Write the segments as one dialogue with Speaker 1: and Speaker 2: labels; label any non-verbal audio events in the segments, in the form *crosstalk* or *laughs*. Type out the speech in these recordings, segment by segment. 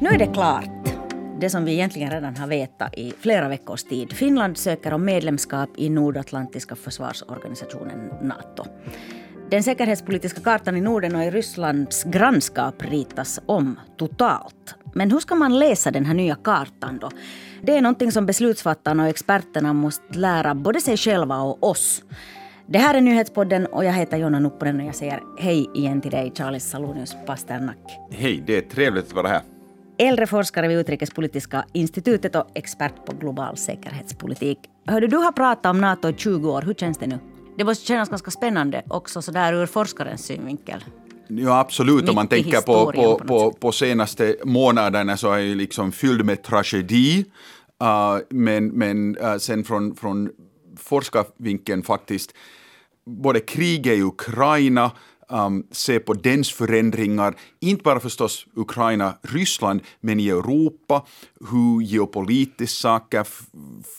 Speaker 1: Nu är det klart. Det som vi egentligen redan har vetat i flera veckors tid. Finland söker om medlemskap i Nordatlantiska försvarsorganisationen NATO. Den säkerhetspolitiska kartan i Norden och i Rysslands grannskap ritas om totalt. Men hur ska man läsa den här nya kartan då? Det är någonting som beslutsfattarna och experterna måste lära både sig själva och oss. Det här är Nyhetspodden och jag heter Jonna Nupponen och jag säger hej igen till dig Charles Salonius Pasternak.
Speaker 2: Hej, det är trevligt att vara här.
Speaker 1: Äldre forskare vid Utrikespolitiska institutet och expert på global säkerhetspolitik. Hörde, du har pratat om NATO i 20 år. Hur känns det nu? Det måste kännas ganska spännande också sådär ur forskarens synvinkel.
Speaker 2: Ja, absolut. Om man tänker på, på, på, på, senaste månaderna så är det liksom fylld med tragedi. Uh, men men uh, sen från, från forskarvinkeln faktiskt, både kriget i Ukraina, um, se på dens förändringar, inte bara förstås Ukraina, Ryssland, men i Europa, hur geopolitiskt saker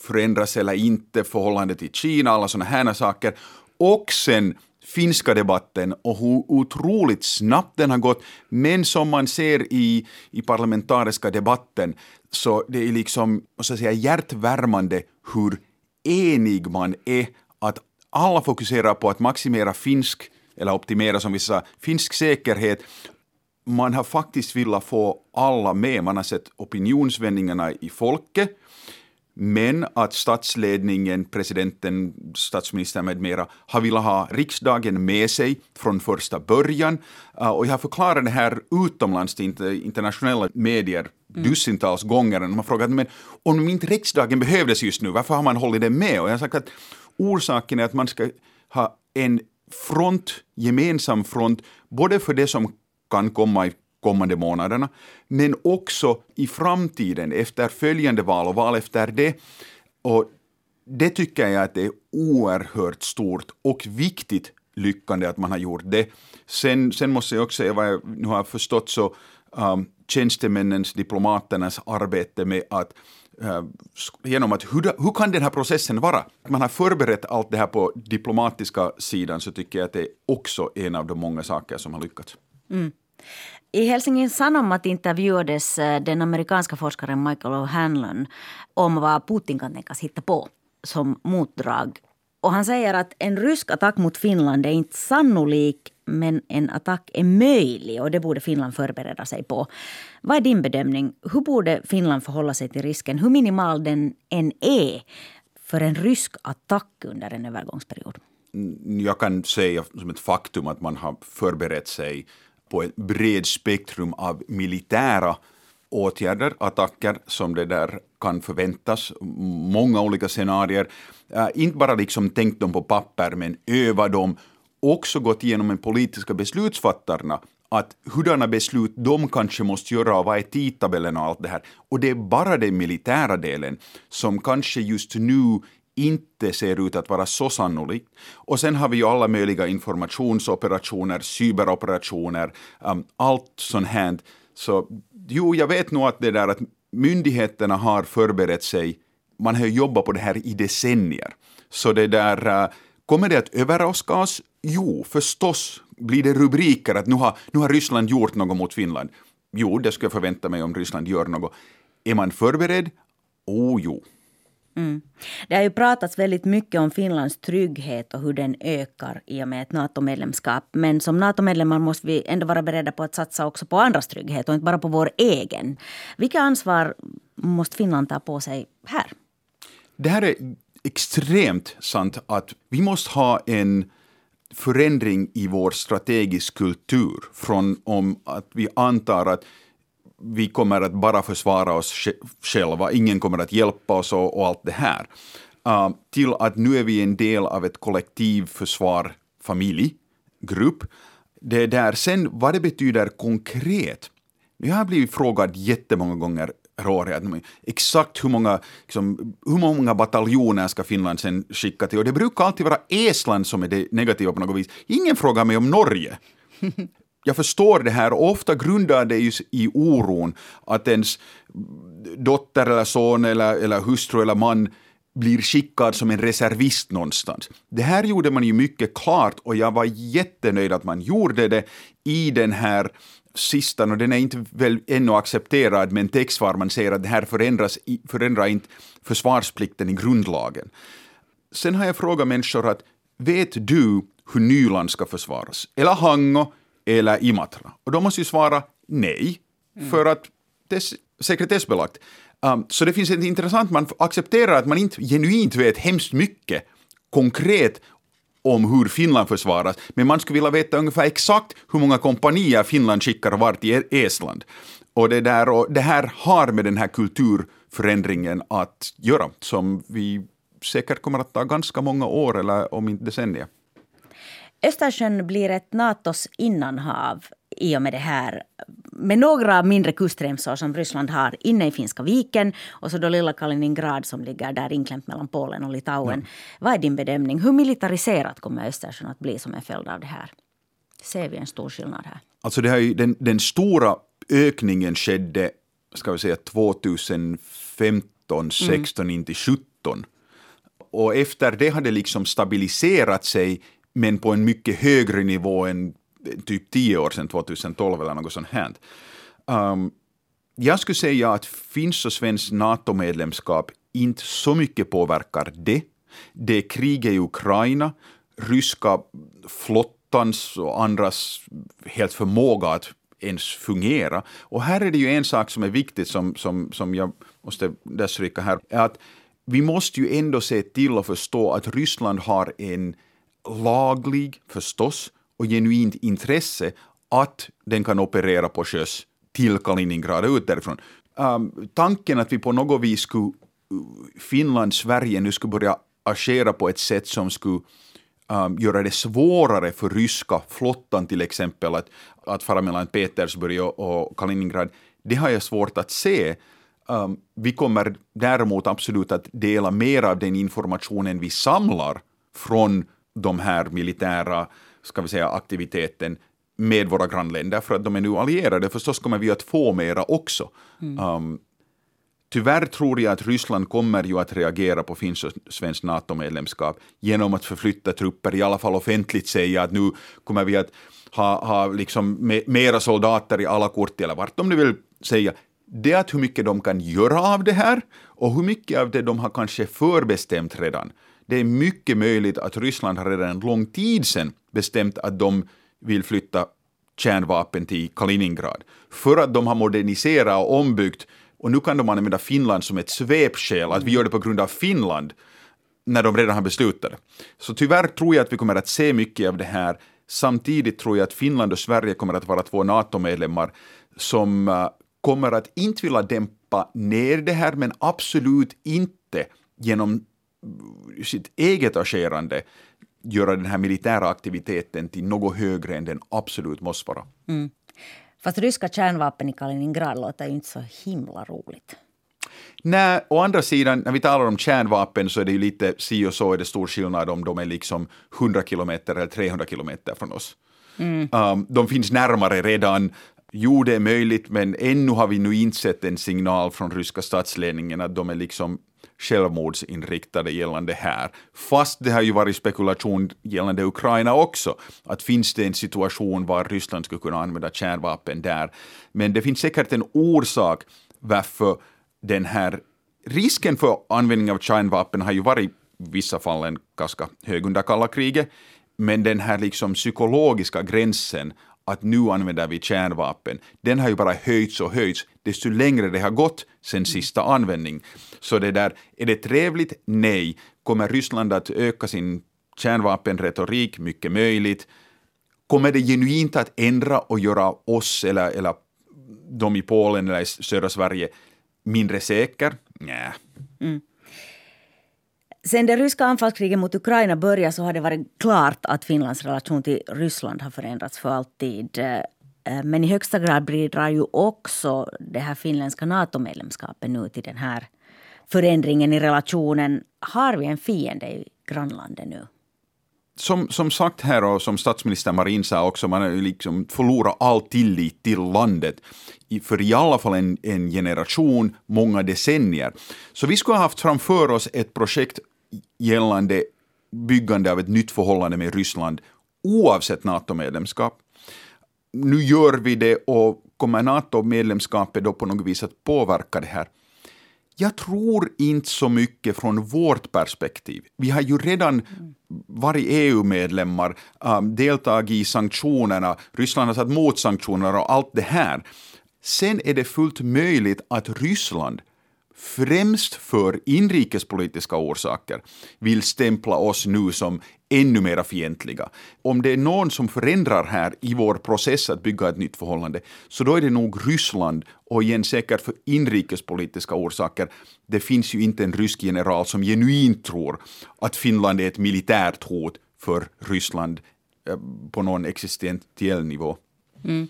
Speaker 2: förändras eller inte, förhållandet till Kina, alla sådana här saker. Och sen finska debatten och hur otroligt snabbt den har gått. Men som man ser i, i parlamentariska debatten så det är liksom måste säga, hjärtvärmande hur enig man är att alla fokuserar på att maximera finsk eller optimera som vi sa, finsk säkerhet. Man har faktiskt velat få alla med. Man har sett opinionsvändningarna i folket. Men att statsledningen, presidenten, statsministern med mera har velat ha riksdagen med sig från första början. Uh, och jag har förklarat det här utomlands till internationella medier mm. dussintals gånger. De har frågat men om inte riksdagen behövdes just nu, varför har man hållit det med? Och jag har sagt att orsaken är att man ska ha en front, gemensam front, både för det som kan komma i kommande månaderna, men också i framtiden efter följande val och val efter det. Och det tycker jag att det är oerhört stort och viktigt lyckande att man har gjort det. Sen, sen måste jag också säga vad jag nu har förstått så um, tjänstemännens, diplomaternas arbete med att Eh, genom att hur, hur kan den här processen vara? Man har förberett allt det här på diplomatiska sidan så tycker jag att det är också en av de många saker som har lyckats. Mm.
Speaker 1: I Helsingin Sanomat intervjuades eh, den amerikanska forskaren Michael O'Hanlon om vad Putin kan tänkas hitta på som motdrag. Och han säger att en rysk attack mot Finland är inte sannolik men en attack är möjlig och det borde Finland förbereda sig på. Vad är din bedömning? Hur borde Finland förhålla sig till risken, hur minimal den än är för en rysk attack under en övergångsperiod?
Speaker 2: Mm, jag kan säga som ett faktum att man har förberett sig på ett bred spektrum av militära åtgärder, attacker som det där kan förväntas, många olika scenarier. Äh, inte bara liksom tänkt dem på papper, men öva dem. Också gått igenom med politiska beslutsfattarna att hurdana beslut de kanske måste göra och vad är tidtabellen och allt det här. Och det är bara den militära delen som kanske just nu inte ser ut att vara så sannolikt. Och sen har vi ju alla möjliga informationsoperationer, cyberoperationer, um, allt sånt här. Så jo, jag vet nog att det där att myndigheterna har förberett sig, man har jobbat på det här i decennier. Så det där, uh, kommer det att överraska oss? Jo, förstås blir det rubriker att nu har, nu har Ryssland gjort något mot Finland. Jo, det skulle jag förvänta mig om Ryssland gör något. Är man förberedd? Oh jo.
Speaker 1: Mm. Det har ju pratats väldigt mycket om Finlands trygghet och hur den ökar i och med ett NATO-medlemskap. Men som NATO-medlemmar måste vi ändå vara beredda på att satsa också på andras trygghet och inte bara på vår egen. Vilka ansvar måste Finland ta på sig här?
Speaker 2: Det här är extremt sant att vi måste ha en förändring i vår strategisk kultur från om att vi antar att vi kommer att bara försvara oss själva, ingen kommer att hjälpa oss och, och allt det här. Uh, till att nu är vi en del av ett kollektiv försvar familj, grupp. Det är där sen vad det betyder konkret. Jag har blivit frågad jättemånga gånger Råre, exakt hur många, liksom, hur många bataljoner ska Finland sen skicka till? Och det brukar alltid vara Estland som är det negativa på något vis. Ingen frågar mig om Norge. *laughs* jag förstår det här och ofta grundar det ju i oron att ens dotter eller son eller, eller hustru eller man blir skickad som en reservist någonstans. Det här gjorde man ju mycket klart och jag var jättenöjd att man gjorde det i den här sistan och den är inte väl ännu accepterad med en text var man säger att det här förändras, förändrar inte försvarsplikten i grundlagen. Sen har jag frågat människor att vet du hur Nyland ska försvaras? Eller Hango eller Imatra? Och de måste ju svara nej, mm. för att det är sekretessbelagt. Um, så det finns ett intressant, man accepterar att man inte genuint vet hemskt mycket konkret om hur Finland försvaras, men man skulle vilja veta ungefär exakt hur många kompanier Finland skickar vart i e- Estland. Och det, där, och det här har med den här kulturförändringen att göra, som vi säkert kommer att ta ganska många år, eller om inte decennier.
Speaker 1: Östersjön blir ett Natos innanhav i och med det här med några mindre kustremsor som Ryssland har inne i Finska viken och så då lilla Kaliningrad som ligger där inklämt mellan Polen och Litauen. Ja. Vad är din bedömning? Hur militariserat kommer Östersjön att bli som en följd av det här? Ser vi en stor skillnad här?
Speaker 2: Alltså det här, den, den stora ökningen skedde ska vi säga 2015, 16 mm. in till 17. Och efter det hade liksom stabiliserat sig men på en mycket högre nivå än typ tio år sedan, 2012 eller något sånt här. Um, jag skulle säga att finns och svenskt NATO-medlemskap inte så mycket påverkar det. Det är kriget i Ukraina, ryska flottans och andras helt förmåga att ens fungera. Och här är det ju en sak som är viktigt som, som, som jag måste stryka här, är att vi måste ju ändå se till och förstå att Ryssland har en laglig, förstås, och genuint intresse att den kan operera på sjöss till Kaliningrad ut därifrån. Um, tanken att vi på något vis skulle, eh, Finland, Sverige nu skulle börja agera på ett sätt som skulle um, göra det svårare för ryska flottan till exempel att, att fara mellan Petersburg och, och Kaliningrad, det har jag svårt att se. Um, vi kommer däremot absolut att dela mer av den informationen vi samlar från de här militära ska vi säga, aktiviteten med våra grannländer för att de är nu allierade. Förstås kommer vi att få mera också. Mm. Um, tyvärr tror jag att Ryssland kommer ju att reagera på finns och svenskt NATO-medlemskap genom att förflytta trupper, i alla fall offentligt säga att nu kommer vi att ha, ha liksom mera soldater i alla kort, eller vart de nu vill säga. Det är att hur mycket de kan göra av det här och hur mycket av det de har kanske förbestämt redan. Det är mycket möjligt att Ryssland har redan en lång tid sedan bestämt att de vill flytta kärnvapen till Kaliningrad. För att de har moderniserat och ombyggt och nu kan de använda Finland som ett svepskäl, att vi gör det på grund av Finland, när de redan har beslutat Så tyvärr tror jag att vi kommer att se mycket av det här. Samtidigt tror jag att Finland och Sverige kommer att vara två NATO-medlemmar som eh, kommer att inte vilja dämpa ner det här, men absolut inte genom sitt eget agerande göra den här militära aktiviteten till något högre än den absolut måste vara. Mm.
Speaker 1: Fast ryska kärnvapen i Kaliningrad låter ju inte så himla roligt.
Speaker 2: Nej, å andra sidan, när vi talar om kärnvapen så är det ju lite si och så är det stor skillnad om de är liksom 100 kilometer eller 300 kilometer från oss. Mm. Um, de finns närmare redan. Jo, det är möjligt, men ännu har vi nu inte sett en signal från ryska statsledningen att de är liksom självmordsinriktade gällande här. Fast det har ju varit spekulation gällande Ukraina också, att finns det en situation var Ryssland skulle kunna använda kärnvapen där. Men det finns säkert en orsak varför den här risken för användning av kärnvapen har ju varit i vissa fall en ganska hög under kalla kriget, men den här liksom psykologiska gränsen att nu använder vi kärnvapen, den har ju bara höjts och höjts desto längre det har gått sen sista användning. Så det där, är det trevligt? Nej. Kommer Ryssland att öka sin kärnvapenretorik? Mycket möjligt. Kommer det genuint att ändra och göra oss eller, eller de i Polen eller i södra Sverige mindre säker? Nej. Mm.
Speaker 1: Sen det ryska anfallskriget mot Ukraina började så har det varit klart att Finlands relation till Ryssland har förändrats för alltid. Eh, men i högsta grad bidrar ju också det här finländska NATO-medlemskapet nu till den här förändringen i relationen. Har vi en fiende i grannlandet nu?
Speaker 2: Som, som sagt här och som statsminister Marin sa också, man har liksom förlorat all tillit till landet för i alla fall en, en generation, många decennier. Så vi skulle ha haft framför oss ett projekt gällande byggande av ett nytt förhållande med Ryssland oavsett NATO-medlemskap. nu gör vi det och kommer NATO-medlemskapet då på något vis att påverka det här? Jag tror inte så mycket från vårt perspektiv. Vi har ju redan varit EU-medlemmar, um, ähm, deltagit i sanktionerna, Ryssland har satt mot sanktionerna och allt det här. Sen är det fullt möjligt att Ryssland främst för inrikespolitiska orsaker vill stämpla oss nu som ännu mera fientliga. Om det är någon som förändrar här i vår process att bygga ett nytt förhållande, så då är det nog Ryssland och igen säkert för inrikespolitiska orsaker. Det finns ju inte en rysk general som genuint tror att Finland är ett militärt hot för Ryssland eh, på någon existentiell nivå.
Speaker 1: Mm.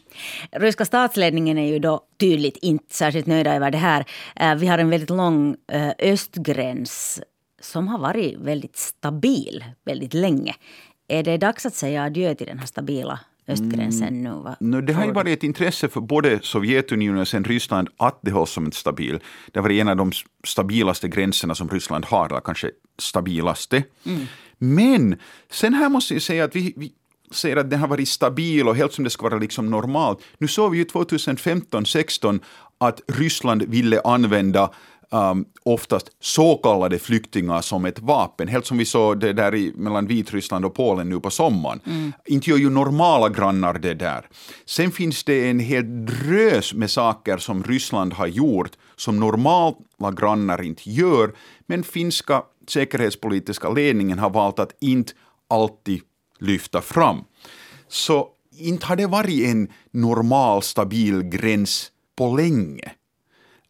Speaker 1: Ryska statsledningen är ju då tydligt inte särskilt nöjda över det här. Eh, vi har en väldigt lång eh, östgräns som har varit väldigt stabil väldigt länge. Är det dags att säga adjö till den här stabila östgränsen nu? Va?
Speaker 2: No, det har ju varit ett intresse för både Sovjetunionen och sen Ryssland att det hålls som en stabil. Det har varit en av de stabilaste gränserna som Ryssland har, eller kanske stabilaste. Mm. Men sen här måste jag säga att vi, vi säger att den har varit stabil och helt som det ska vara liksom normalt. Nu såg vi ju 2015-16 att Ryssland ville använda um, oftast så kallade flyktingar som ett vapen, helt som vi såg det där i, mellan Vitryssland och Polen nu på sommaren. Mm. Inte gör ju normala grannar det där. Sen finns det en hel drös med saker som Ryssland har gjort som normala grannar inte gör, men finska säkerhetspolitiska ledningen har valt att inte alltid lyfta fram. Så inte har det varit en normal, stabil gräns på länge.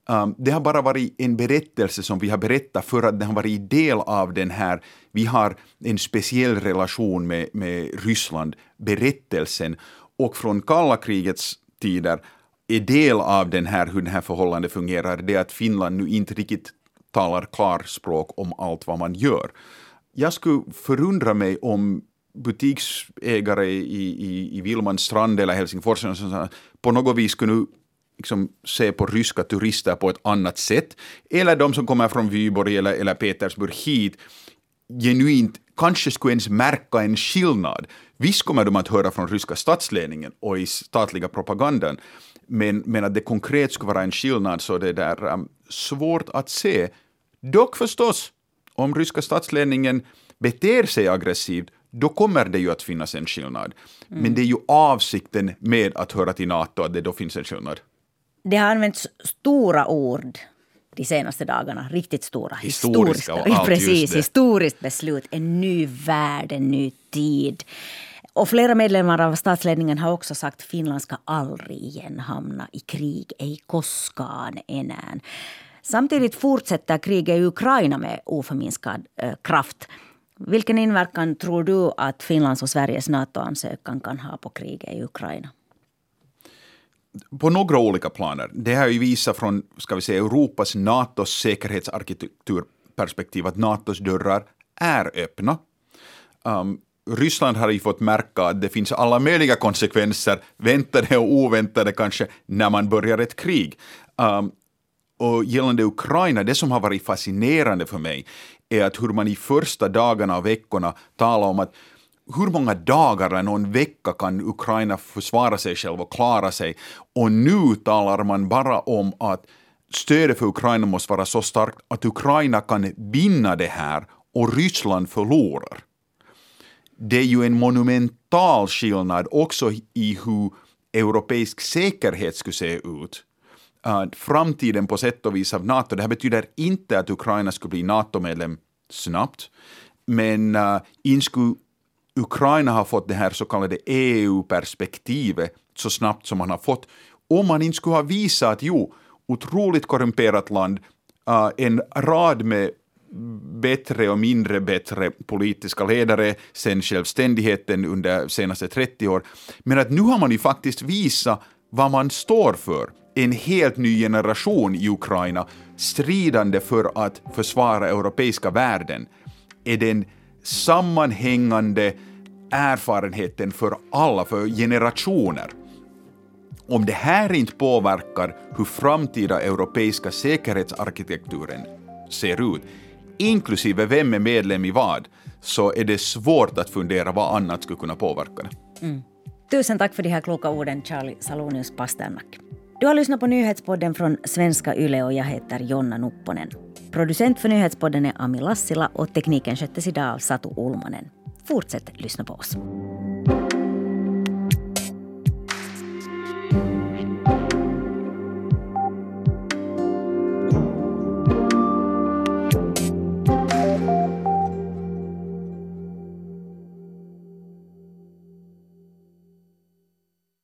Speaker 2: Um, det har bara varit en berättelse som vi har berättat för att den har varit del av den här, vi har en speciell relation med, med Ryssland, berättelsen. Och från kalla krigets tider är del av den här, hur det här förhållandet fungerar, det att Finland nu inte riktigt talar klarspråk om allt vad man gör. Jag skulle förundra mig om butiksägare i, i, i Vilmanstrand eller Helsingfors på något vis kunde liksom se på ryska turister på ett annat sätt. Eller de som kommer från Vyborg eller, eller Petersburg hit genuint kanske skulle ens märka en skillnad. Visst kommer de att höra från ryska statsledningen och i statliga propagandan, men, men att det konkret skulle vara en skillnad så det är um, svårt att se. Dock förstås, om ryska statsledningen beter sig aggressivt då kommer det ju att finnas en skillnad. Mm. Men det är ju avsikten med att höra till NATO att det då finns en skillnad.
Speaker 1: Det har använts stora ord de senaste dagarna. Riktigt stora.
Speaker 2: Historiska, historiska
Speaker 1: Precis, historiskt beslut. En ny värld, en ny tid. Och flera medlemmar av statsledningen har också sagt att Finland ska aldrig igen hamna i krig, ej koskaan enää. Samtidigt fortsätter kriget i Ukraina med oförminskad äh, kraft. Vilken inverkan tror du att Finlands och Sveriges NATO-ansökan kan ha på kriget i Ukraina?
Speaker 2: På några olika planer. Det har ju visat från ska vi säga, Europas NATOs säkerhetsarkitekturperspektiv att NATOs dörrar är öppna. Um, Ryssland har ju fått märka att det finns alla möjliga konsekvenser, väntade och oväntade kanske, när man börjar ett krig. Um, och gällande Ukraina, det som har varit fascinerande för mig är att hur man i första dagarna och veckorna talar om att hur många dagar eller någon vecka kan Ukraina försvara sig själv och klara sig? Och nu talar man bara om att stödet för Ukraina måste vara så starkt att Ukraina kan vinna det här och Ryssland förlorar. Det är ju en monumental skillnad också i hur europeisk säkerhet skulle se ut uh, framtiden på sätt och vis av NATO. Det här betyder inte att Ukraina skulle bli NATO-medlem snabbt, men uh, in skulle Ukraina ha fått det här så kallade EU-perspektivet så snabbt som man har fått, om man inte skulle ha visat att jo, otroligt korrumperat land, uh, en rad med bättre och mindre bättre politiska ledare sen självständigheten under senaste 30 år. Men att nu har man ju faktiskt visat vad man står för en helt ny generation i Ukraina stridande för att försvara europeiska värden är den sammanhängande erfarenheten för alla, för generationer. Om det här inte påverkar hur framtida europeiska säkerhetsarkitekturen ser ut, inklusive vem är medlem i vad, så är det svårt att fundera vad annat skulle kunna påverka det. Mm.
Speaker 1: Tusen tack för de här kloka orden, Charlie Salonius Pasternak. Du har lyssnat på nyhetspodden från Svenska Yle och jag heter Jonna Nupponen. Producent för nyhetspodden är Ami Lassila och tekniken sköttes idag av Satu Ulmanen. Fortsätt lyssna på oss.